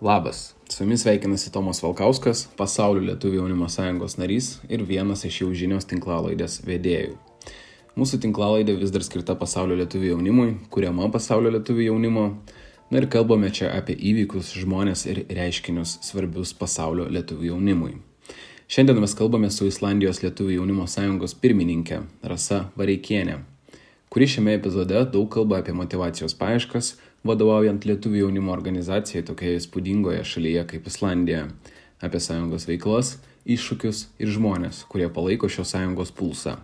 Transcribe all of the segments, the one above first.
Labas, su jumis sveikinasi Tomas Valkauskas, Pasaulio Lietuvų jaunimo sąjungos narys ir vienas iš jau žinios tinklalaidės vedėjų. Mūsų tinklalaidė vis dar skirta Pasaulio Lietuvų jaunimui, kuriama Pasaulio Lietuvų jaunimo. Na ir kalbame čia apie įvykius, žmonės ir reiškinius svarbius Pasaulio Lietuvų jaunimui. Šiandien mes kalbame su Islandijos Lietuvų jaunimo sąjungos pirmininkė Rasa Vareikienė, kuri šiame epizode daug kalba apie motivacijos paieškas, vadovaujant lietuvių jaunimo organizacijai tokioje įspūdingoje šalyje kaip Islandija, apie sąjungos veiklas, iššūkius ir žmonės, kurie palaiko šios sąjungos pulsą.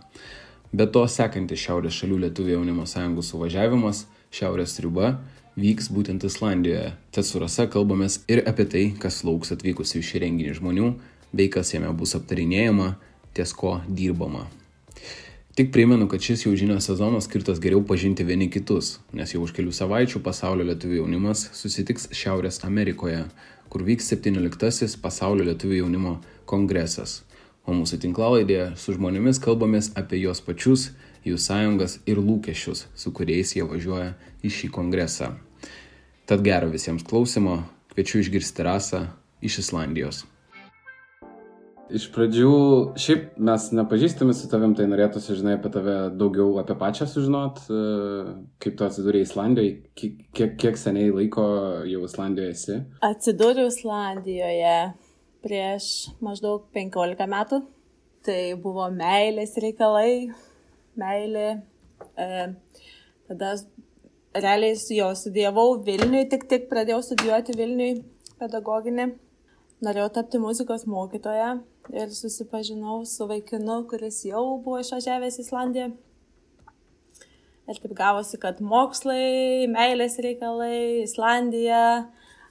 Be to, sekantis Šiaurės šalių lietuvių jaunimo sąjungos suvažiavimas, Šiaurės riba, vyks būtent Islandijoje. Tad su Rasa kalbamės ir apie tai, kas lauks atvykusių į šį renginį žmonių, bei kas jame bus aptarinėjama, ties ko dirbama. Tik primenu, kad šis jau žinios sezonas skirtas geriau pažinti vieni kitus, nes jau už kelių savaičių pasaulio lietuvių jaunimas susitiks Šiaurės Amerikoje, kur vyks 17-asis pasaulio lietuvių jaunimo kongresas. O mūsų tinklalaidėje su žmonėmis kalbamės apie juos pačius, jų sąjungas ir lūkesčius, su kuriais jie važiuoja į šį kongresą. Tad gero visiems klausimo, kviečiu išgirsti rasą iš Islandijos. Iš pradžių, šiaip mes nepažįstami su tavim, tai norėtųsi, žinai, apie tave daugiau apie pačią sužinot, e, kaip tu atsidūrėjai Islandijoje, kiek, kiek seniai laiko jau Islandijoje esi? Atsidūriau Islandijoje prieš maždaug 15 metų. Tai buvo meilės reikalai, meilė. E, tada realiai jo studijavau Vilniui, tik tik pradėjau studijuoti Vilniui pedagoginį. Norėjau tapti muzikos mokytoja ir susipažinau su vaikinu, kuris jau buvo išvažiavęs į Islandiją. Ir taip gavosi, kad mokslai, meilės reikalai, Islandija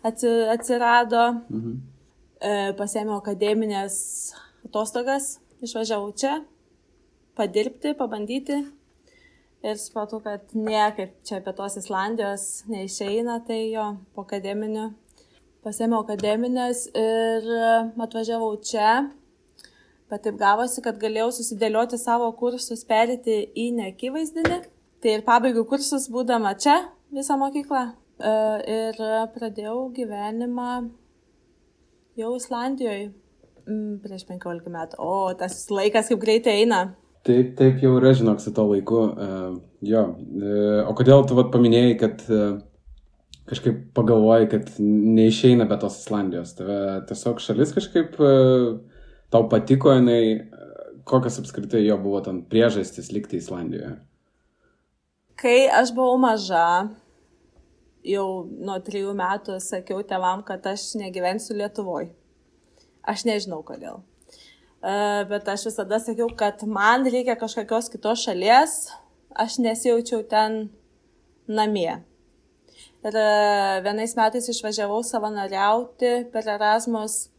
atsirado. Mhm. E, pasėmiau akademinės atostogas, išvažiavau čia, padirbti, pabandyti. Ir supratau, kad niekaip čia apie tos Islandijos neišeina, tai jo po akademinių. Pasėmiau akademinės ir atvažiavau čia Bet taip gavosi, kad galėjau susidėlioti savo kursus, perėti į neakivaizdinį. Tai ir pabaigiau kursus būdama čia visą mokyklą. E, ir pradėjau gyvenimą jau Islandijoje prieš 15 metų. O tas laikas kaip greitai eina. Taip, taip jau yra, žinok, su to laiku. Uh, jo. Uh, o kodėl tu vat paminėjai, kad uh, kažkaip pagalvojai, kad neišeina be tos Islandijos? Tave tiesiog šalis kažkaip uh, tau patiko jinai, kokios apskritai jo buvo ten priežastys likti Islandijoje? Kai aš buvau maža, jau nuo trijų metų sakiau tevam, kad aš negyvensiu Lietuvoje. Aš nežinau kodėl. Uh, bet aš visada sakiau, kad man reikia kažkokios kitos šalies, aš nesijaučiau ten namie. Ir vienais metais išvažiavau savanoriauti per Erasmus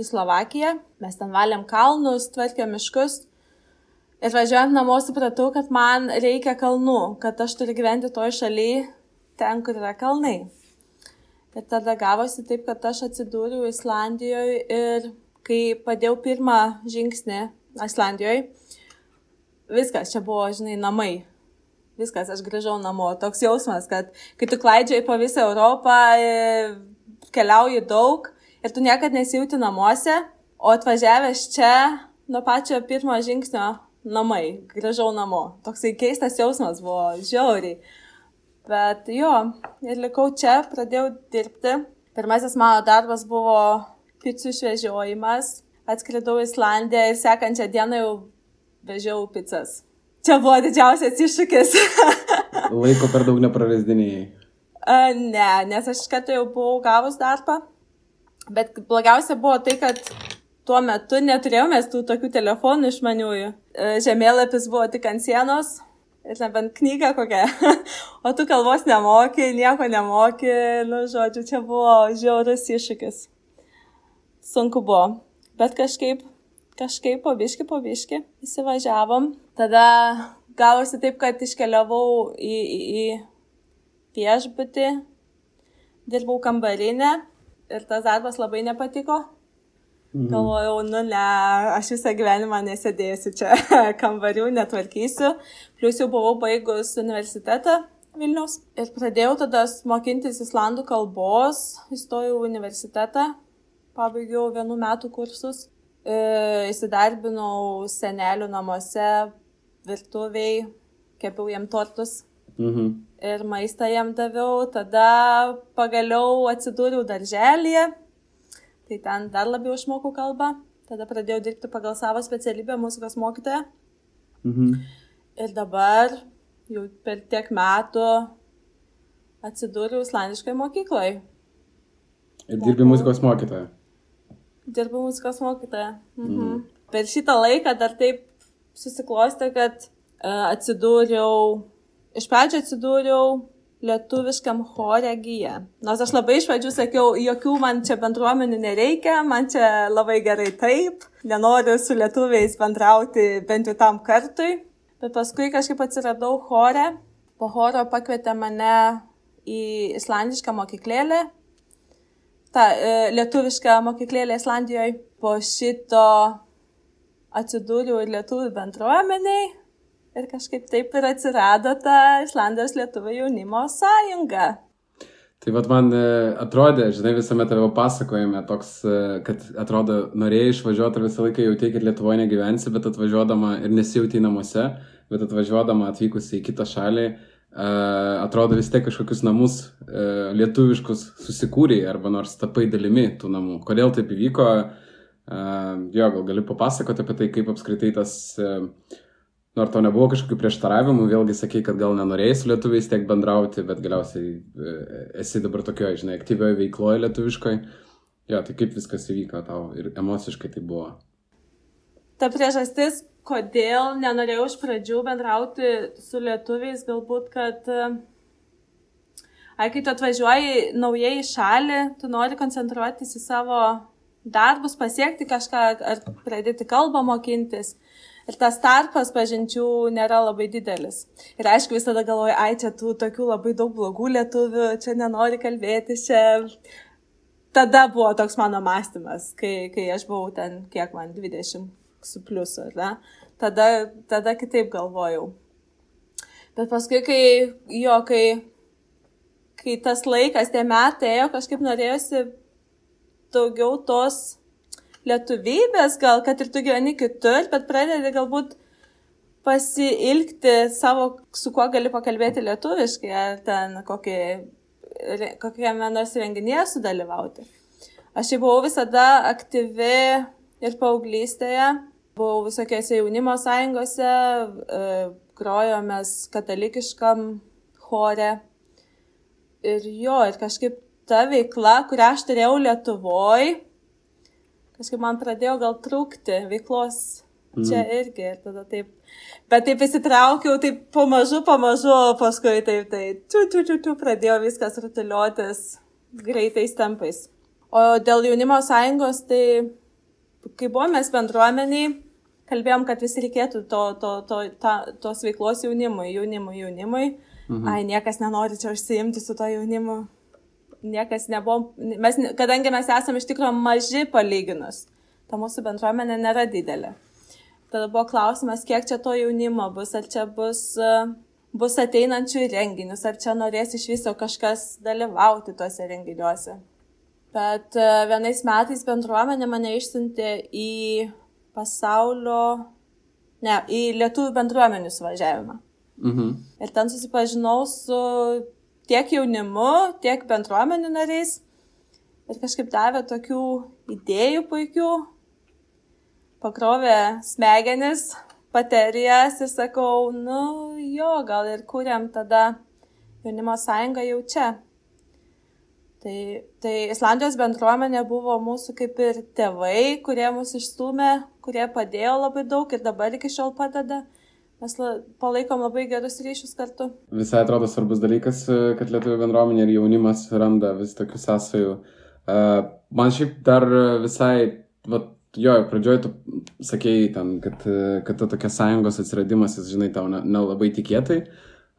į Slovakiją, mes ten valėm kalnus, tvarkėm miškus. Ir važiuojant namo supratau, kad man reikia kalnų, kad aš turiu gyventi toj šalyje, ten, kur yra kalnai. Ir tada gavosi taip, kad aš atsidūriau Islandijoje ir kai padėjau pirmą žingsnį Islandijoje, viskas čia buvo, žinai, namai. Viskas, aš grįžau namo. Toks jausmas, kad kai tu klaidžiai po visą Europą, e, keliauji daug, ir tu niekad nesijauti namuose, o atvažiavęs čia nuo pačio pirmo žingsnio namai, grįžau namo. Toksai keistas jausmas buvo, žiauriai. Bet jo, ir likau čia, pradėjau dirbti. Pirmasis mano darbas buvo picų išvežiojimas. Atskridau į Islandiją ir sekančią dieną jau vežiau pizzas. Čia buvo didžiausias iššūkis. Laiko per daug neprarasdinėjai. Ne, nes aš karto jau buvau gavus darbą. Bet blogiausia buvo tai, kad tuo metu neturėjome tų tokių telefonų išmaniųjų. Žemėlapis buvo tik ant sienos ir nebent knyga kokia. o tu kalbos nemoki, nieko nemoki, nu, žodžiu, čia buvo žiaurus iššūkis. Sunku buvo, bet kažkaip, kažkaip pobiški, pobiški įsivažiavom. Tada gavosi taip, kad iškeliavau į, į, į viešbutį, dirbau kambarinę ir tas darbas labai nepatiko. Mhm. Galvojau, nu ne, aš visą gyvenimą nesėdėsiu čia kambarių, netvarkysiu. Plius jau buvau baigus universitetą Vilniaus. Ir pradėjau tada mokintis islandų kalbos, įstojau į universitetą, pabaigiau vienų metų kursus, įsidarbinau senelių namuose, virtuviai, kepiau jiem tortus. Mhm. Ir maistą jiem daviau, tada pagaliau atsidūriau darželėje, tai ten dar labiau išmokau kalbą, tada pradėjau dirbti pagal savo specialybę muzikos mokytoją. Mhm. Ir dabar jau per tiek metų atsidūriau islandiškai mokyklai. Ir dirbi muzikos mokytoja. Dirbu muzikos mokytoja. Mhm. Mm. Per šitą laiką dar taip susiklostė, kad uh, atsidūriau, iš pradžio atsidūriau lietuviškam chore gyje. Nors aš labai iš pradžių sakiau, jokių man čia bendruomenių nereikia, man čia labai gerai taip, nenoriu su lietuviais bendrauti bent jau tam kartui. Bet paskui kažkaip atsiradau chore. Po choro pakvietė mane į islandišką mokyklėlę. Ta e, lietuviška mokyklėlė Islandijoje. Po šito atsidūriau ir lietuvių bendruomeniai. Ir kažkaip taip ir atsirado ta Islandijos lietuvių jaunimo sąjunga. Tai vad man e, atrodė, žinai, visame tavo pasakojime toks, e, kad atrodo, norėjai išvažiuoti ir visą laiką jautėjai, kad Lietuvoje negyvensi, bet atvažiuodama ir nesijautai namuose, bet atvažiuodama atvykusi į kitą šalį, e, atrodo vis tiek kažkokius namus lietuviškus susikūrė arba nors tapai dalimi tų namų. Kodėl taip įvyko? Jo, gal gali papasakoti apie tai, kaip apskritai tas Nors to nebuvo kažkokių prieštaravimų, vėlgi sakai, kad gal nenorėjai su lietuviais tiek bendrauti, bet galiausiai e, esi dabar tokioje, žinai, aktyvioje veikloje lietuviškoje. Jo, tai kaip viskas įvyko tau ir emociškai tai buvo? Ta priežastis, kodėl nenorėjau iš pradžių bendrauti su lietuviais, galbūt, kad ai, kai tu atvažiuoji naujai į šalį, tu nori koncentruotis į savo darbus, pasiekti kažką ar pradėti kalbą mokintis. Ir tas tarpas pažinčių nėra labai didelis. Ir aišku, visada galvoju, ai, čia tų tokių labai daug blogų lietuvių, čia nenori kalbėti, čia. Tada buvo toks mano mąstymas, kai, kai aš buvau ten, kiek man, 20 su pliusu, ar ne? Tada, tada kitaip galvojau. Bet paskui, kai jo, kai, kai tas laikas, tie metai ėjo, kažkaip norėjusi daugiau tos lietuvybės, gal kad ir tu gyveni kitur, bet pradedi galbūt pasilgti savo, su kuo gali pakalbėti lietuviškai, ar ten kokį, kokiame nors renginėje sudalyvauti. Aš jau buvau visada aktyvi ir paauglystėje, buvau visokiose jaunimo sąjungose, e, grojomės katalikiškam chore. Ir jo, ir kažkaip ta veikla, kurią aš turėjau Lietuvoje, kažkaip man pradėjo gal trūkti veiklos čia mm. irgi ir tada taip. Bet taip įsitraukiau, taip pamažu, pamažu, paskui taip, tai tu, tu, tu, tu, pradėjo viskas rutuliotis greitais tempais. O dėl jaunimo sąjungos, tai kai buvome mes bendruomeniai, kalbėjom, kad vis reikėtų to, to, to, ta, tos veiklos jaunimui, jaunimui, jaunimui. Mhm. Ai, niekas nenori čia užsiimti su to jaunimu niekas nebuvo, mes, kadangi mes esame iš tikrųjų maži palyginus, ta mūsų bendruomenė nėra didelė. Tada buvo klausimas, kiek čia to jaunimo bus, ar čia bus, bus ateinančių į renginius, ar čia norės iš viso kažkas dalyvauti tuose renginiuose. Bet e, vienais metais bendruomenė mane išsiuntė į pasaulio, ne, į lietuvių bendruomenių suvažiavimą. Mhm. Ir ten susipažinau su tiek jaunimu, tiek bendruomenių nariais. Ir kažkaip davė tokių idėjų puikių, pakrovė smegenis, baterijas ir sakau, nu jo, gal ir kūrėm tada jaunimo sąjungą jau čia. Tai, tai Islandijos bendruomenė buvo mūsų kaip ir tėvai, kurie mus išstumė, kurie padėjo labai daug ir dabar iki šiol padeda mes la, palaikom labai gerus ryšius kartu. Visai atrodo svarbus dalykas, kad lietuvių bendruomenė ir jaunimas randa vis tokių sąsajų. Man šiaip dar visai, va, jo, pradžioj tu sakėjai ten, kad, kad ta tokia sąjungos atsiradimas, jis, žinai, tau nelabai ne tikėtai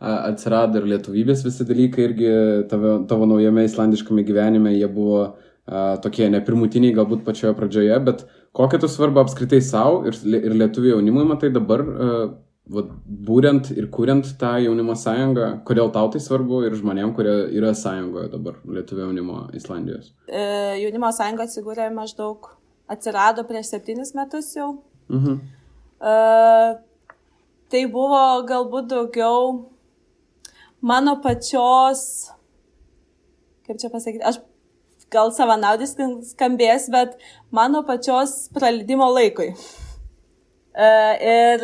atsirado ir lietuvybės visi dalykai irgi tavo, tavo naujame islandiškame gyvenime, jie buvo uh, tokie nepirmutiniai galbūt pačioje pradžioje, bet kokią tu svarbą apskritai savo ir, ir lietuvių jaunimui matai dabar uh, vat, būrent ir kuriant tą jaunimo sąjungą, kodėl tau tai svarbu ir žmonėm, kurie yra sąjungoje dabar, Lietuvio jaunimo Islandijos? E, jaunimo sąjunga atsigūrė maždaug, atsirado prieš septynis metus jau. Mhm. E, tai buvo galbūt daugiau mano pačios, kaip čia pasakyti, aš gal savanaudis skambės, bet mano pačios praleidimo laikui. E, ir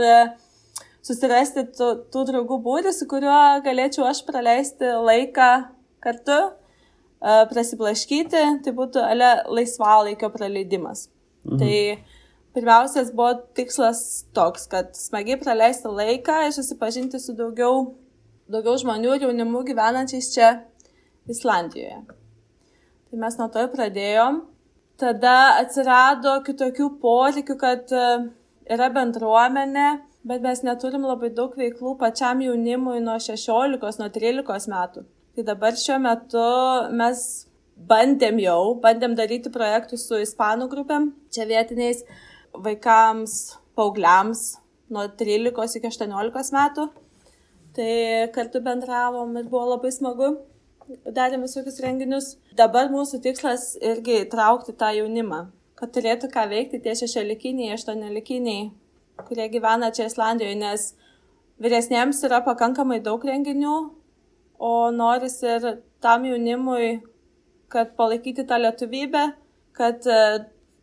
susirasti tų, tų draugų būdį, su kuriuo galėčiau aš praleisti laiką kartu, uh, prasiblaškyti, tai būtų ale laisvalaikio praleidimas. Mhm. Tai pirmiausias buvo tikslas toks, kad smagiai praleisti laiką ir susipažinti su daugiau, daugiau žmonių ir jaunimų gyvenančiais čia Islandijoje. Tai mes nuo to ir pradėjom. Tada atsirado kitokių poreikių, kad yra bendruomenė, bet mes neturim labai daug veiklų pačiam jaunimui nuo 16, nuo 13 metų. Tai dabar šiuo metu mes bandėm jau, bandėm daryti projektus su ispanų grupėm, čia vietiniais vaikams, paaugliams nuo 13 iki 18 metų. Tai kartu bendravom ir buvo labai smagu, darėm visokius renginius. Dabar mūsų tikslas irgi traukti tą jaunimą, kad turėtų ką veikti tie šešiolikiniai, aštuoniolikiniai kurie gyvena čia Islandijoje, nes vyresniems yra pakankamai daug renginių, o noris ir tam jaunimui, kad palaikyti tą lietuvybę, kad e,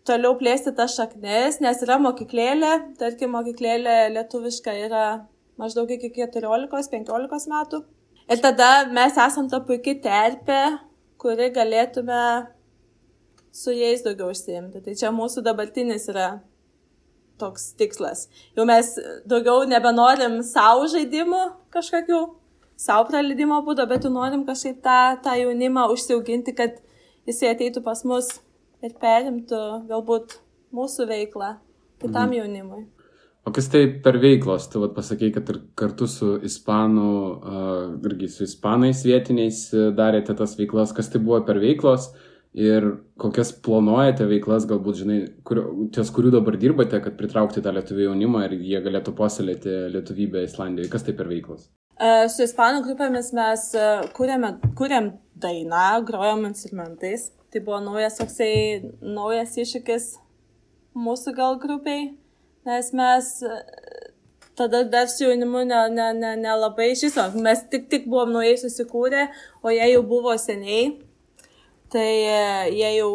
toliau plėsti tas šaknis, nes yra mokyklėlė, tarkim, mokyklėlė lietuviška yra maždaug iki 14-15 metų. Ir tada mes esam ta puikia terpė, kuri galėtume su jais daugiau užsiimti. Tai čia mūsų dabartinis yra toks tikslas. Jau mes daugiau nebenorim savo žaidimų kažkokių, savo praleidimo būdo, bet jau norim kažkaip tą, tą jaunimą užsiauginti, kad jisai ateitų pas mus ir perimtų galbūt mūsų veiklą kitam mhm. jaunimui. O kas tai per veiklos? Tu vat, pasakai, kad ir kartu su ispanų, uh, irgi su ispanais vietiniais darėte tas veiklas. Kas tai buvo per veiklos? Ir kokias planuojate veiklas, galbūt, žinai, kur, ties kurių dabar dirbate, kad pritraukti tą lietuvių jaunimą ir jie galėtų puoselėti lietuvybę Islandijoje. Kas tai per veiklos? Uh, su ispanų grupėmis mes uh, kūrėme, kūrėm dainą, grojom instrumentais. Tai buvo naujas toksai, naujas iššūkis mūsų gal grupiai, nes mes uh, tada dar su jaunimu nelabai ne, ne, ne iš viso, mes tik, tik buvom naujai susikūrę, o jie jau buvo seniai Tai e, jie jau,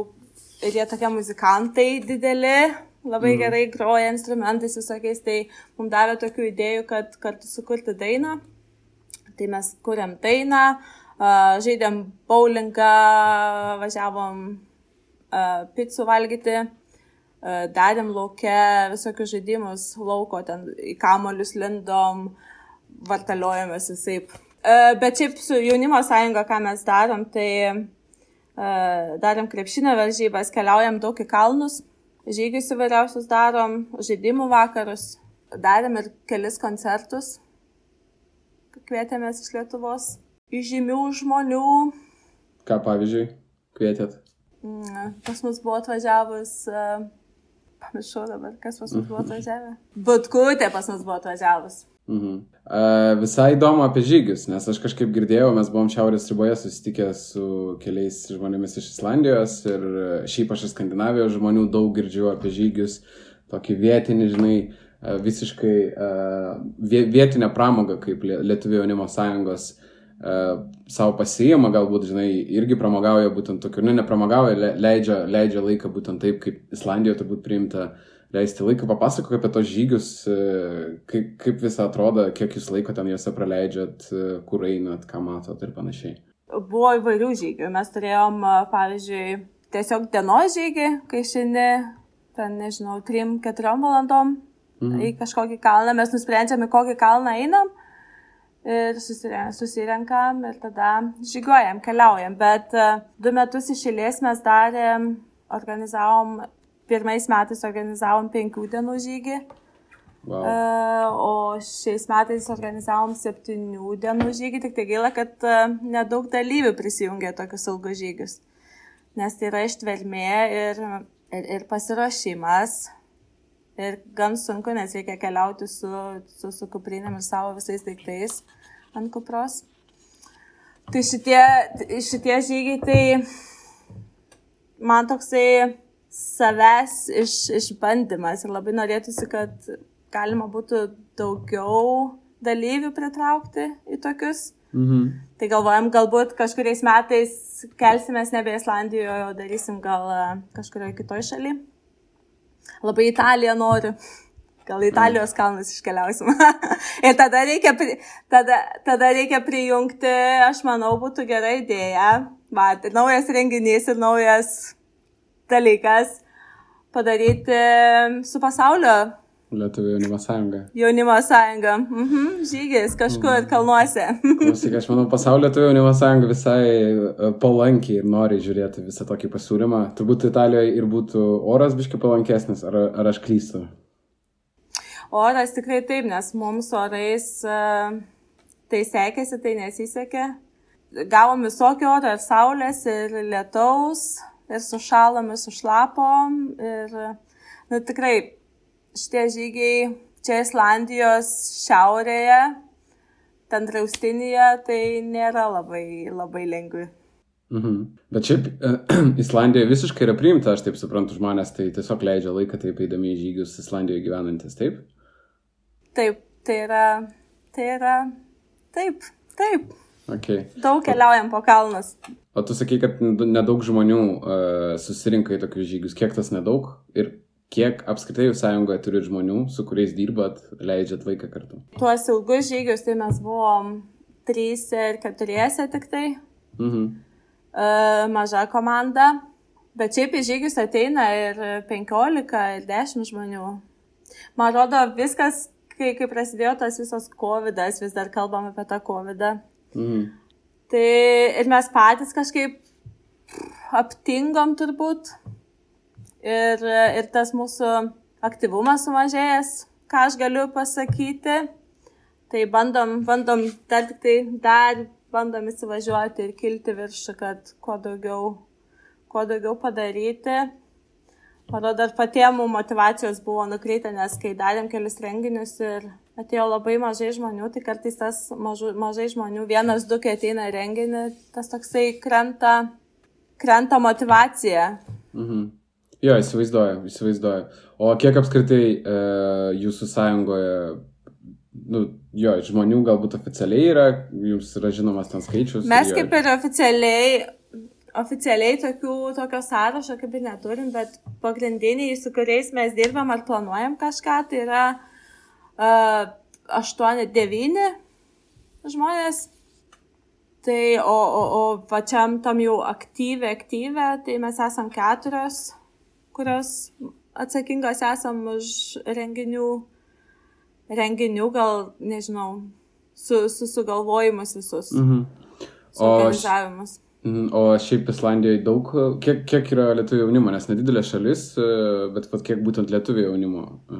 ir jie tokie muzikantai dideli, labai mm. gerai groja instrumentais visokiais, tai mums davė tokių idėjų, kad kartu sukurti dainą. Tai mes kuriam dainą, žaidėm bowlingą, važiavom pizzų valgyti, darėm laukia visokius žaidimus, lauko ten į kamolius lindom, vartaliojomės visaip. Bet šiaip su jaunimo sąjunga, ką mes darom, tai darėm krepšinio varžybas, keliaujam daug į kalnus, žygius įvairiausius darom, žaidimų vakarus, darėm ir kelis koncertus, kvietėmės iš Lietuvos, įžymių žmonių. Ką pavyzdžiui, kvietėt? Mm, pas mus buvo atvažiavus, pamiršau dabar, kas pas mus buvo atvažiavę. Butkutė pas mus buvo atvažiavus. Mhm. Uh, visai įdomu apie žygius, nes aš kažkaip girdėjau, mes buvom Šiaurės riboje susitikę su keliais žmonėmis iš Islandijos ir šiaip aš iš Skandinavijos žmonių daug girdžiu apie žygius, tokį vietinį, žinai, uh, visiškai uh, vietinę pramogą, kaip Lietuvio jaunimo sąjungos savo pasijama, galbūt, žinai, irgi pramogauja būtent tokiu, ne, nepramogauja, leidžia, leidžia laiką būtent taip, kaip Islandijoje turbūt priimta leisti laiką. Papasakok apie tos žygius, e, kaip, kaip visą atrodo, kiek jūs laiko ten juose praleidžiat, e, kur einat, ką matot ir panašiai. Buvo įvairių žygių. Mes turėjom, e, pavyzdžiui, tiesiog dienos žygį, kai šiandien, ten, nežinau, 3-4 valandom mhm. į kažkokį kalną, mes nusprendžiame, kokį kalną einam ir susirenkam ir tada žygiuojam, keliaujam. Bet du metus išėlės mes darėm, organizavom pirmais metais organizavom penkių dienų žygį, wow. o šiais metais organizavom septynių dienų žygį, tik tai gaila, kad nedaug dalyvių prisijungė tokius ilgus žygius, nes tai yra ištvermė ir, ir, ir pasiruošimas. Ir gan sunku, nes reikia keliauti su, su, su kuprinėm ir savo visais daiktais ant kupros. Tai šitie, šitie žygiai, tai man toksai savęs iš, išbandymas ir labai norėtųsi, kad galima būtų daugiau dalyvių pritraukti į tokius. Mhm. Tai galvojam, galbūt kažkuriais metais kelsimės nebe Islandijoje, o darysim gal e, kažkurioje kitoje šalyje. Labai Italiją noriu. Gal Italijos kalnus iškeliausim. ir tada reikia, pri, tada, tada reikia prijungti, aš manau, būtų gera idėja. Va, tai naujas renginys ir naujas dalykas padaryti su pasaulio Lietuvų jaunimo sąjunga. Jaunimo sąjunga. Mhm, žygis kažkur mhm. kalnuose. Klausyk, aš manau, pasaulio Lietuvų jaunimo sąjunga visai e, palankiai ir nori žiūrėti visą tokį pasiūlymą. Turbūt Italijoje ir būtų oras biškai palankesnis, ar, ar aš klystu? Oras tikrai taip, nes mums orais e, tai sekėsi, tai nesisekė. Gavom visokio oro ir saulės, ir lietaus, ir sušalom, ir sušlapom. Ir, nu, tikrai šitie žygiai čia Islandijos šiaurėje, ten draustinėje, tai nėra labai, labai lengvi. Mhm. Bet šiaip Islandija visiškai yra priimta, aš taip suprantu, žmonės tai tiesiog leidžia laiką taip eidami į žygius Islandijoje gyvenantis, taip? Taip, tai yra, tai yra, taip, taip. Okay. Daug keliaujam po kalnus. O tu sakai, kad nedaug žmonių uh, susirinka į tokius žygius. Kiek tas nedaug? Ir Kiek apskritai jūs sąjungoje turit žmonių, su kuriais dirbat, leidžiat laiką kartu? Tuos ilgus žygius tai mes buvom trys ir keturiese tik tai. Mhm. Uh, maža komanda. Bet šiaip į žygius ateina ir 15, ir 10 žmonių. Man atrodo, viskas, kai, kai prasidėjo tas visas COVID, vis dar kalbam apie tą COVID. Mhm. Tai ir mes patys kažkaip aptingom turbūt ir, ir tas mūsų aktyvumas sumažėjęs, ką aš galiu pasakyti. Tai bandom, bandom dar tik tai dar bandom įsivažiuoti ir kilti viršų, kad kuo daugiau, kuo daugiau padaryti. Manau, dar patėmų motivacijos buvo nukreipta, nes kai darėm kelis renginius ir atėjo labai mažai žmonių, tai kartais tas mažu, mažai žmonių, vienas, du, kai ateina renginį, tas toksai krenta, krenta motivacija. Mhm. Jo, įsivaizduoju, įsivaizduoju. O kiek apskritai e, jūsų sąjungoje, nu, jo, žmonių galbūt oficialiai yra, jums yra žinomas ten skaičius? Mes kaip ir oficialiai, oficialiai tokių, tokio sąrašo kaip ir neturim, bet pagrindiniai, su kuriais mes dirbam ar planuojam kažką, tai yra uh, 8-9 žmonės. Tai o, o, o pačiam tam jau aktyvė, aktyvė, tai mes esam keturios kurios atsakingos esam už renginių, renginių gal, nežinau, su, su sugalvojimus visus. Mhm. O, organizavimus. Mhm, o šiaip Islandijoje daug, kiek, kiek yra lietuvių jaunimo, nes nedidelė šalis, e, bet pat kiek būtent lietuvių jaunimo? E?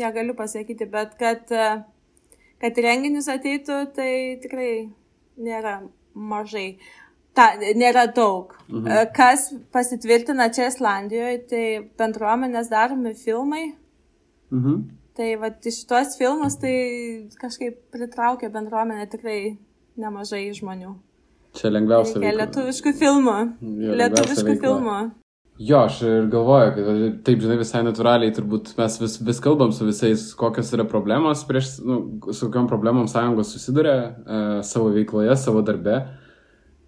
Negaliu pasakyti, bet kad, e, kad renginius ateitų, tai tikrai nėra mažai ta, nėra daug. Mhm. E, kas pasitvirtina čia Islandijoje, tai bendruomenės daromi filmai. Mhm. Tai va, iš tuos filmus tai kažkaip pritraukia bendruomenė tikrai nemažai žmonių. Čia lengviausia. Reikia lietuviškų filmų. Jo, lietuviškų filmų. Jo, aš ir galvoju, kad taip, žinai, visai natūraliai turbūt mes vis, vis kalbam su visais, kokios yra problemos, prieš, nu, su kokiam problemom sąjungos susiduria e, savo veikloje, savo darbe.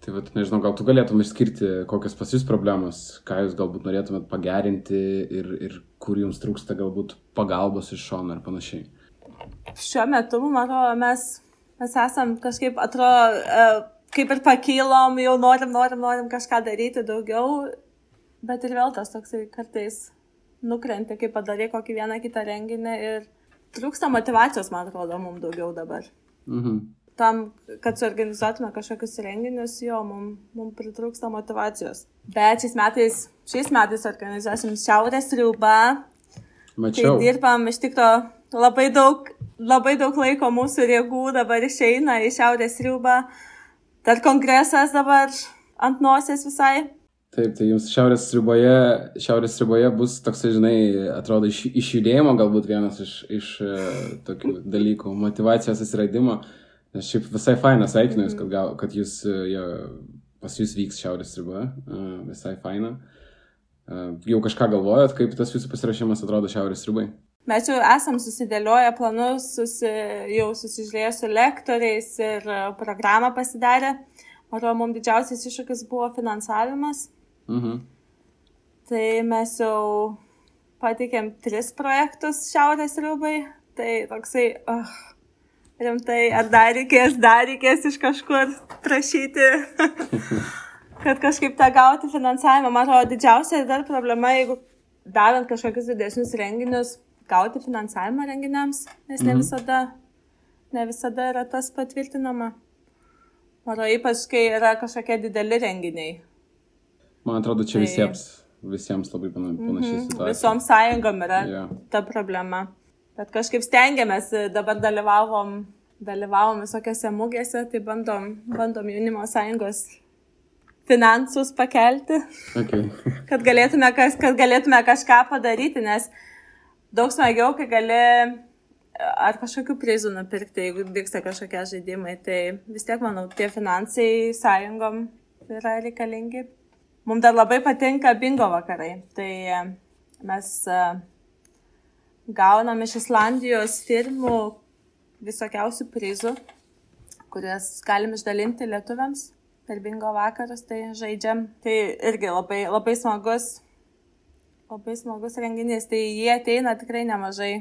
Tai vat, nežinau, gal tu galėtum išskirti, kokios pas jūs problemos, ką jūs galbūt norėtumėt pagerinti ir, ir kur jums trūksta galbūt pagalbos iš šono ir panašiai. Šiuo metu, man atrodo, mes, mes esam kažkaip, atrodo, e, kaip ir pakylom, jau norim, norim, norim kažką daryti daugiau, bet ir vėl tas toksai kartais nukrenti, kai padarai kokį vieną kitą renginį ir trūksta motivacijos, man atrodo, mums daugiau dabar. Mhm tam, kad suorganizuotume kažkokius renginius, jo, mums mum pritrūksta motivacijos. Bet šiais metais, šiais metais organizuosim Šiaurės riubą. Mačiau. Tai dirbam iš tikrųjų labai daug, labai daug laiko mūsų jėgų dabar išeina į Šiaurės riubą. Dar kongresas dabar ant nosies visai. Taip, tai jums šiaurės riboje, šiaurės riboje bus toks, žinai, atrodo, iš, iš judėjimo galbūt vienas iš, iš uh, tokių dalykų, motivacijos atsiradimo. Nes šiaip visai faina, sveikinu jūs, kad, gal, kad jūs, uh, jo, pas jūs vyks šiaurės riba, uh, visai faina. Uh, jau kažką galvojot, kaip tas jūsų pasirašymas atrodo šiaurės ribai? Mes jau esam susidėlioję planus, susi, jau susižiūrėję su lektoriais ir programą pasidarę. Manau, mums didžiausias iššūkis buvo finansavimas. Mhm. Tai mes jau pateikėm tris projektus Šiaurės rūbai. Tai toksai, oh, rimtai, ar dar reikės, dar reikės iš kažkur prašyti, kad kažkaip tą gauti finansavimą. Man atrodo, didžiausia dar problema, jeigu darant kažkokius didesnius renginius, gauti finansavimą renginiams, nes ne mhm. visada, ne visada yra tas patvirtinama. Manau, ypač kai yra kažkokie dideli renginiai. Man atrodo, čia tai... visiems, visiems labai panašiai mm -hmm. situacija. Visom sąjungom yra yeah. ta problema. Bet kažkaip stengiamės, dabar dalyvavom, dalyvavom visokiose mūgėse, tai bandom, bandom jaunimo sąjungos finansus pakelti, okay. kad, galėtume, kas, kad galėtume kažką padaryti, nes daug smagiau, kai gali ar kažkokių prizų nupirkti, jeigu vyksta kažkokie žaidimai, tai vis tiek, manau, tie finansai sąjungom yra reikalingi. Mums dar labai patinka bingo vakarai. Tai e, mes e, gaunam iš Islandijos firmų visokiausių prizų, kurias galim išdalinti lietuviams per bingo vakarus, tai žaidžiam. Tai irgi labai, labai smagus, labai smagus renginys. Tai jie ateina tikrai nemažai,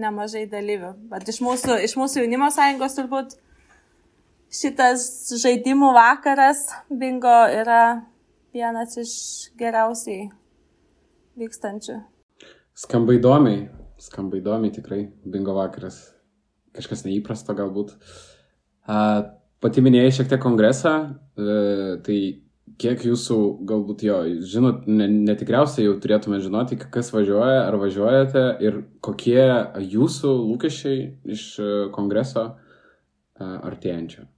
nemažai dalyvių. Bet iš mūsų, iš mūsų jaunimo sąjungos turbūt šitas žaidimų vakaras bingo yra vienas iš geriausiai vykstančių. Skamba įdomiai, skamba įdomiai tikrai, bingo vakaras. Kažkas neįprasto galbūt. Pati minėjai šiek tiek kongresą, e, tai kiek jūsų galbūt jo, žinot, netikriausiai jau turėtume žinoti, kas važiuoja, ar važiuojate ir kokie jūsų lūkesčiai iš e, kongreso artėjančio.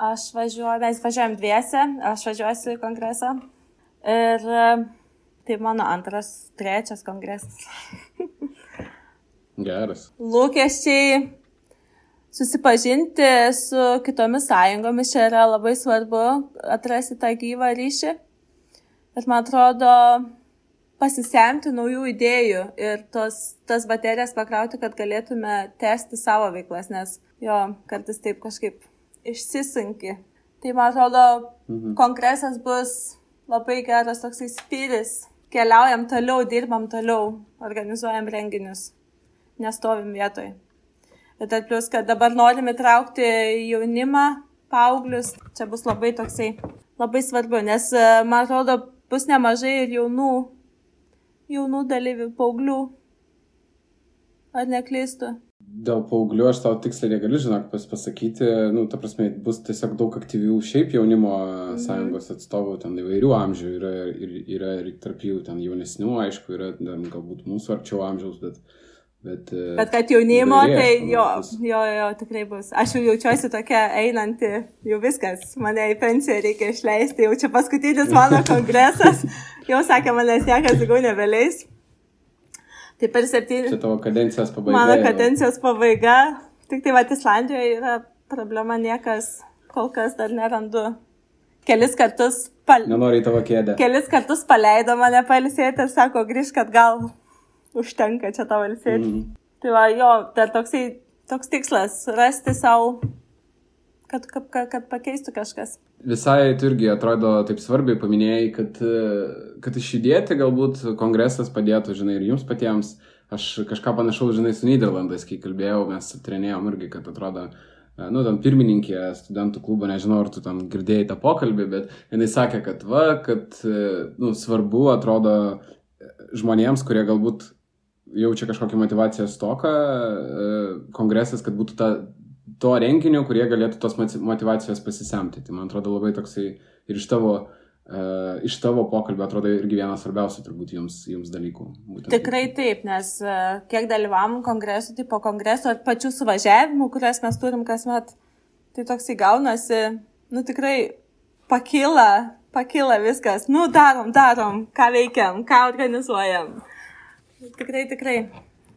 Aš važiuoju, mes važiuojam dviese, aš važiuosiu į kongresą. Ir tai mano antras, trečias kongresas. Geras. Lūkesčiai susipažinti su kitomis sąjungomis čia yra labai svarbu atrasti tą gyvą ryšį. Ir man atrodo, pasisemti naujų idėjų ir tos, tas baterijas pakrauti, kad galėtume tęsti savo veiklas, nes jo kartais taip kažkaip išsisunki. Tai man atrodo, mhm. kongresas bus labai geras toksai spyris. Keliaujam toliau, dirbam toliau, organizuojam renginius, nestovim vietoj. Ir dar plus, kad dabar norime traukti jaunimą, paauglius, čia bus labai toksai, labai svarbu, nes man atrodo, bus nemažai ir jaunų, jaunų dalyvių, paauglių. Ar neklystu? Dėl paauglių aš tau tiksliai negaliu, žinok, pas, pasakyti, nu, ta prasme, bus tiesiog daug aktyvių šiaip jaunimo mm. sąjungos atstovų, ten įvairių amžių, yra, ir, yra ir tarp jų ten jaunesnių, aišku, yra ten, galbūt mūsų arčiau amžiaus, bet... Bet, e, bet kad jaunimo, darės, tai jo, jo, jo, tikrai bus. Aš jau jaučiuosi tokia einanti, jau viskas, mane į pensiją reikia išleisti, jau čia paskutinis mano kongresas, jau sakė, manęs niekas daugiau nebeleis. Tai per septynis. Čia tavo kadencijos pabaiga. Mano kadencijos pabaiga. Tik tai va, Islandijoje yra problema, niekas kol kas dar nerandu. Kelis kartus, pal... Nenori tavo kėdę. Kelis kartus paleido mane palisėti ir sako, grįžk, kad gal užtenka čia tavo ilsėti. Mm. Tai va, jo, tai toksai, toks tikslas - rasti savo kad, kad, kad, kad pakeistų kažkas. Visai tu irgi atrodo taip svarbiai paminėjai, kad, kad išjudėti galbūt kongresas padėtų, žinai, ir jums patiems. Aš kažką panašaus, žinai, su Niderlandais, kai kalbėjau, mes aptarinėjom irgi, kad atrodo, nu, ten pirmininkė studentų klubo, nežinau, ar tu ten girdėjai tą pokalbį, bet jinai sakė, kad va, kad, nu, svarbu atrodo žmonėms, kurie galbūt jaučia kažkokią motivacijos stoką, kongresas, kad būtų ta to renginio, kurie galėtų tos motivacijos pasisemti. Tai man atrodo labai toksai ir iš tavo, uh, iš tavo pokalbio atrodo irgi vienas svarbiausių turbūt jums, jums dalykų. Būtent. Tikrai taip, nes uh, kiek dalyvavom kongresų, tai po kongreso ir pačių suvažiavimų, kurias mes turim kasmet, tai toksai gaunasi, nu tikrai pakyla pakyla viskas, nu darom, darom, ką veikiam, ką organizuojam. Tikrai, tikrai.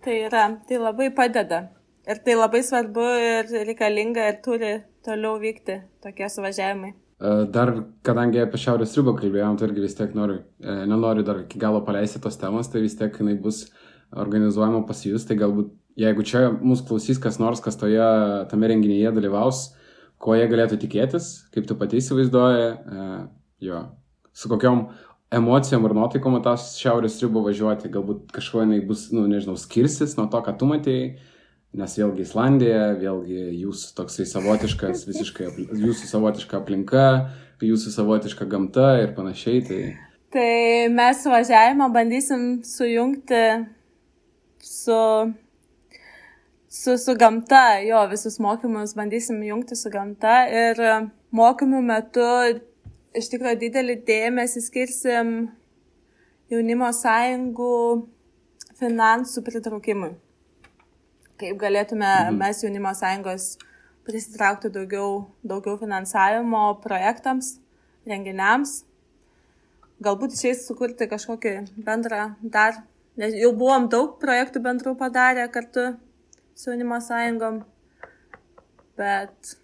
Tai yra, tai labai padeda. Ir tai labai svarbu ir reikalinga ir turi toliau vykti tokie suvažiavimai. E, dar, kadangi apie Šiaurės ribą kalbėjom, tai irgi vis tiek noriu, e, nenoriu dar iki galo paleisti tos temos, tai vis tiek jinai bus organizuojama pas jūs, tai galbūt jeigu čia mūsų klausys kas nors, kas toje, tame renginyje dalyvaus, ko jie galėtų tikėtis, kaip tu pati įsivaizduoji, e, jo, su kokiom emocijom ir nuotaikom tą šiaurės ribą važiuoti, galbūt kažkuo jinai bus, nu, nežinau, skirsis nuo to, ką tu matėjai, nes vėlgi Islandija, vėlgi jūsų toksai savotiškas, visiškai jūsų savotiška aplinka, jūsų savotiška gamta ir panašiai. Tai, tai mes važiavimą bandysim sujungti su, su, su gamta, jo, visus mokymus bandysim jungti su gamta ir mokymų metu iš tikrųjų didelį dėmesį skirsim jaunimo sąjungų finansų pritraukimui. Kaip galėtume mhm. mes jaunimo sąjungos prisitraukti daugiau, daugiau finansavimo projektams, renginiams. Galbūt išeis sukurti kažkokį bendrą dar, nes jau buvom daug projektų bendrų padarę kartu su jaunimo sąjungom, bet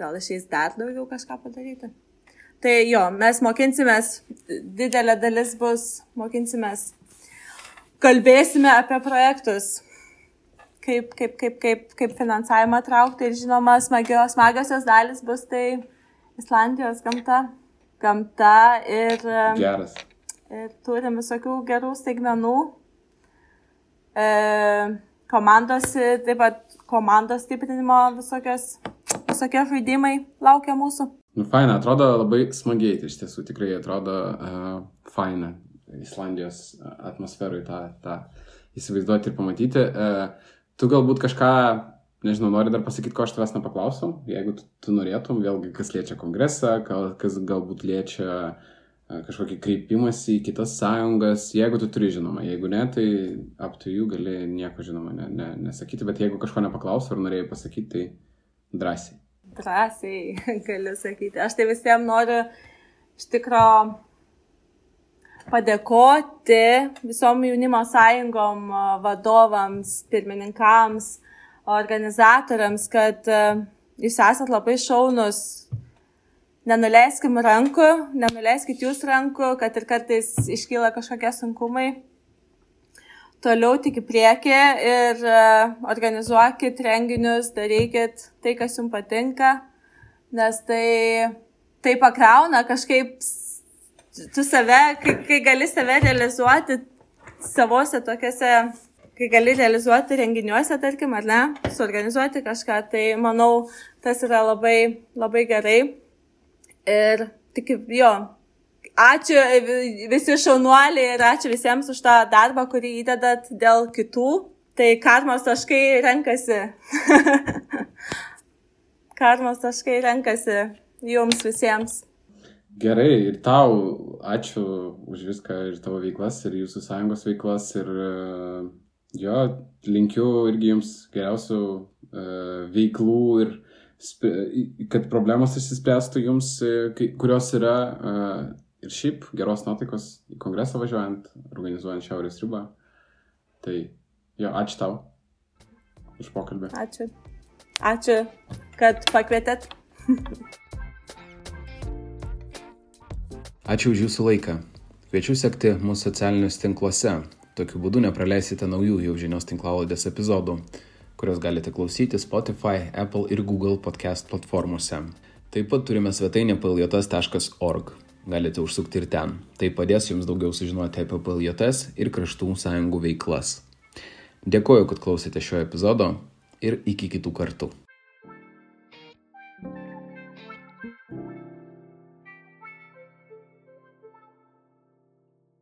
gal išeis dar daugiau kažką padaryti. Tai jo, mes mokinsimės, didelė dalis bus mokinsimės, kalbėsime apie projektus, kaip, kaip, kaip, kaip, kaip finansavimą traukti ir žinoma, smagios, smagiosios dalis bus tai Islandijos gamta, gamta ir, Geras. ir turim visokių gerų staigmenų. E, komandos, taip pat komandos stiprinimo visokios, visokie žaidimai laukia mūsų. Nu, faina, atrodo labai smagiai, tai iš tiesų tikrai atrodo uh, faina Islandijos atmosferui tą, tą įsivaizduoti ir pamatyti. Uh, tu galbūt kažką, nežinau, nori dar pasakyti, ko aš tavęs nepaklausom, jeigu tu, tu norėtum, vėlgi, kas liečia kongresą, kas galbūt liečia uh, kažkokį kreipimąsi į kitas sąjungas, jeigu tu turi žinoma, jeigu ne, tai up to you gali nieko žinoma ne, ne, nesakyti, bet jeigu kažko nepaklausiu ar norėjai pasakyti, tai drąsiai drąsiai galiu sakyti. Aš tai visiems noriu iš tikro padėkoti visom jaunimo sąjungom, vadovams, pirmininkams, organizatoriams, kad jūs esat labai šaunus. Nenuleiskim rankų, nenuleiskit jūs rankų, kad ir kartais iškyla kažkokie sunkumai toliau tik į priekį ir e, organizuokit renginius, darykit tai, kas jums patinka, nes tai, tai pakrauna kažkaip tu save, kai, kai gali save realizuoti savose tokiuose, kai gali realizuoti renginiuose, tarkim, ar ne, suorganizuoti kažką, tai manau, tas yra labai, labai gerai. Ir tik jo, ačiū visi šaunuoliai ir ačiū visiems už tą darbą, kurį įdedat dėl kitų. Tai karmos taškai renkasi. karmos taškai renkasi jums visiems. Gerai, ir tau ačiū už viską ir tavo veiklas, ir jūsų sąjungos veiklas, ir jo, linkiu irgi jums geriausių uh, veiklų ir kad problemos išsispręstų jums, kurios yra uh, ir šiaip geros nuotaikos į kongresą važiuojant, organizuojant Šiaurės ribą. Tai jo, ačiū tau už pokalbį. Ačiū. Ačiū, kad pakvietėt. ačiū už jūsų laiką. Kviečiu sekti mūsų socialiniuose tinkluose. Tokiu būdu nepraleisite naujų jau žinios tinklaladės epizodų, kurios galite klausyti Spotify, Apple ir Google podcast platformose. Taip pat turime svetainę paljotas.org galite užsukti ir ten. Tai padės jums daugiau sužinoti apie PLJS ir kraštų sąjungų veiklas. Dėkoju, kad klausėte šio epizodo ir iki kitų kartų.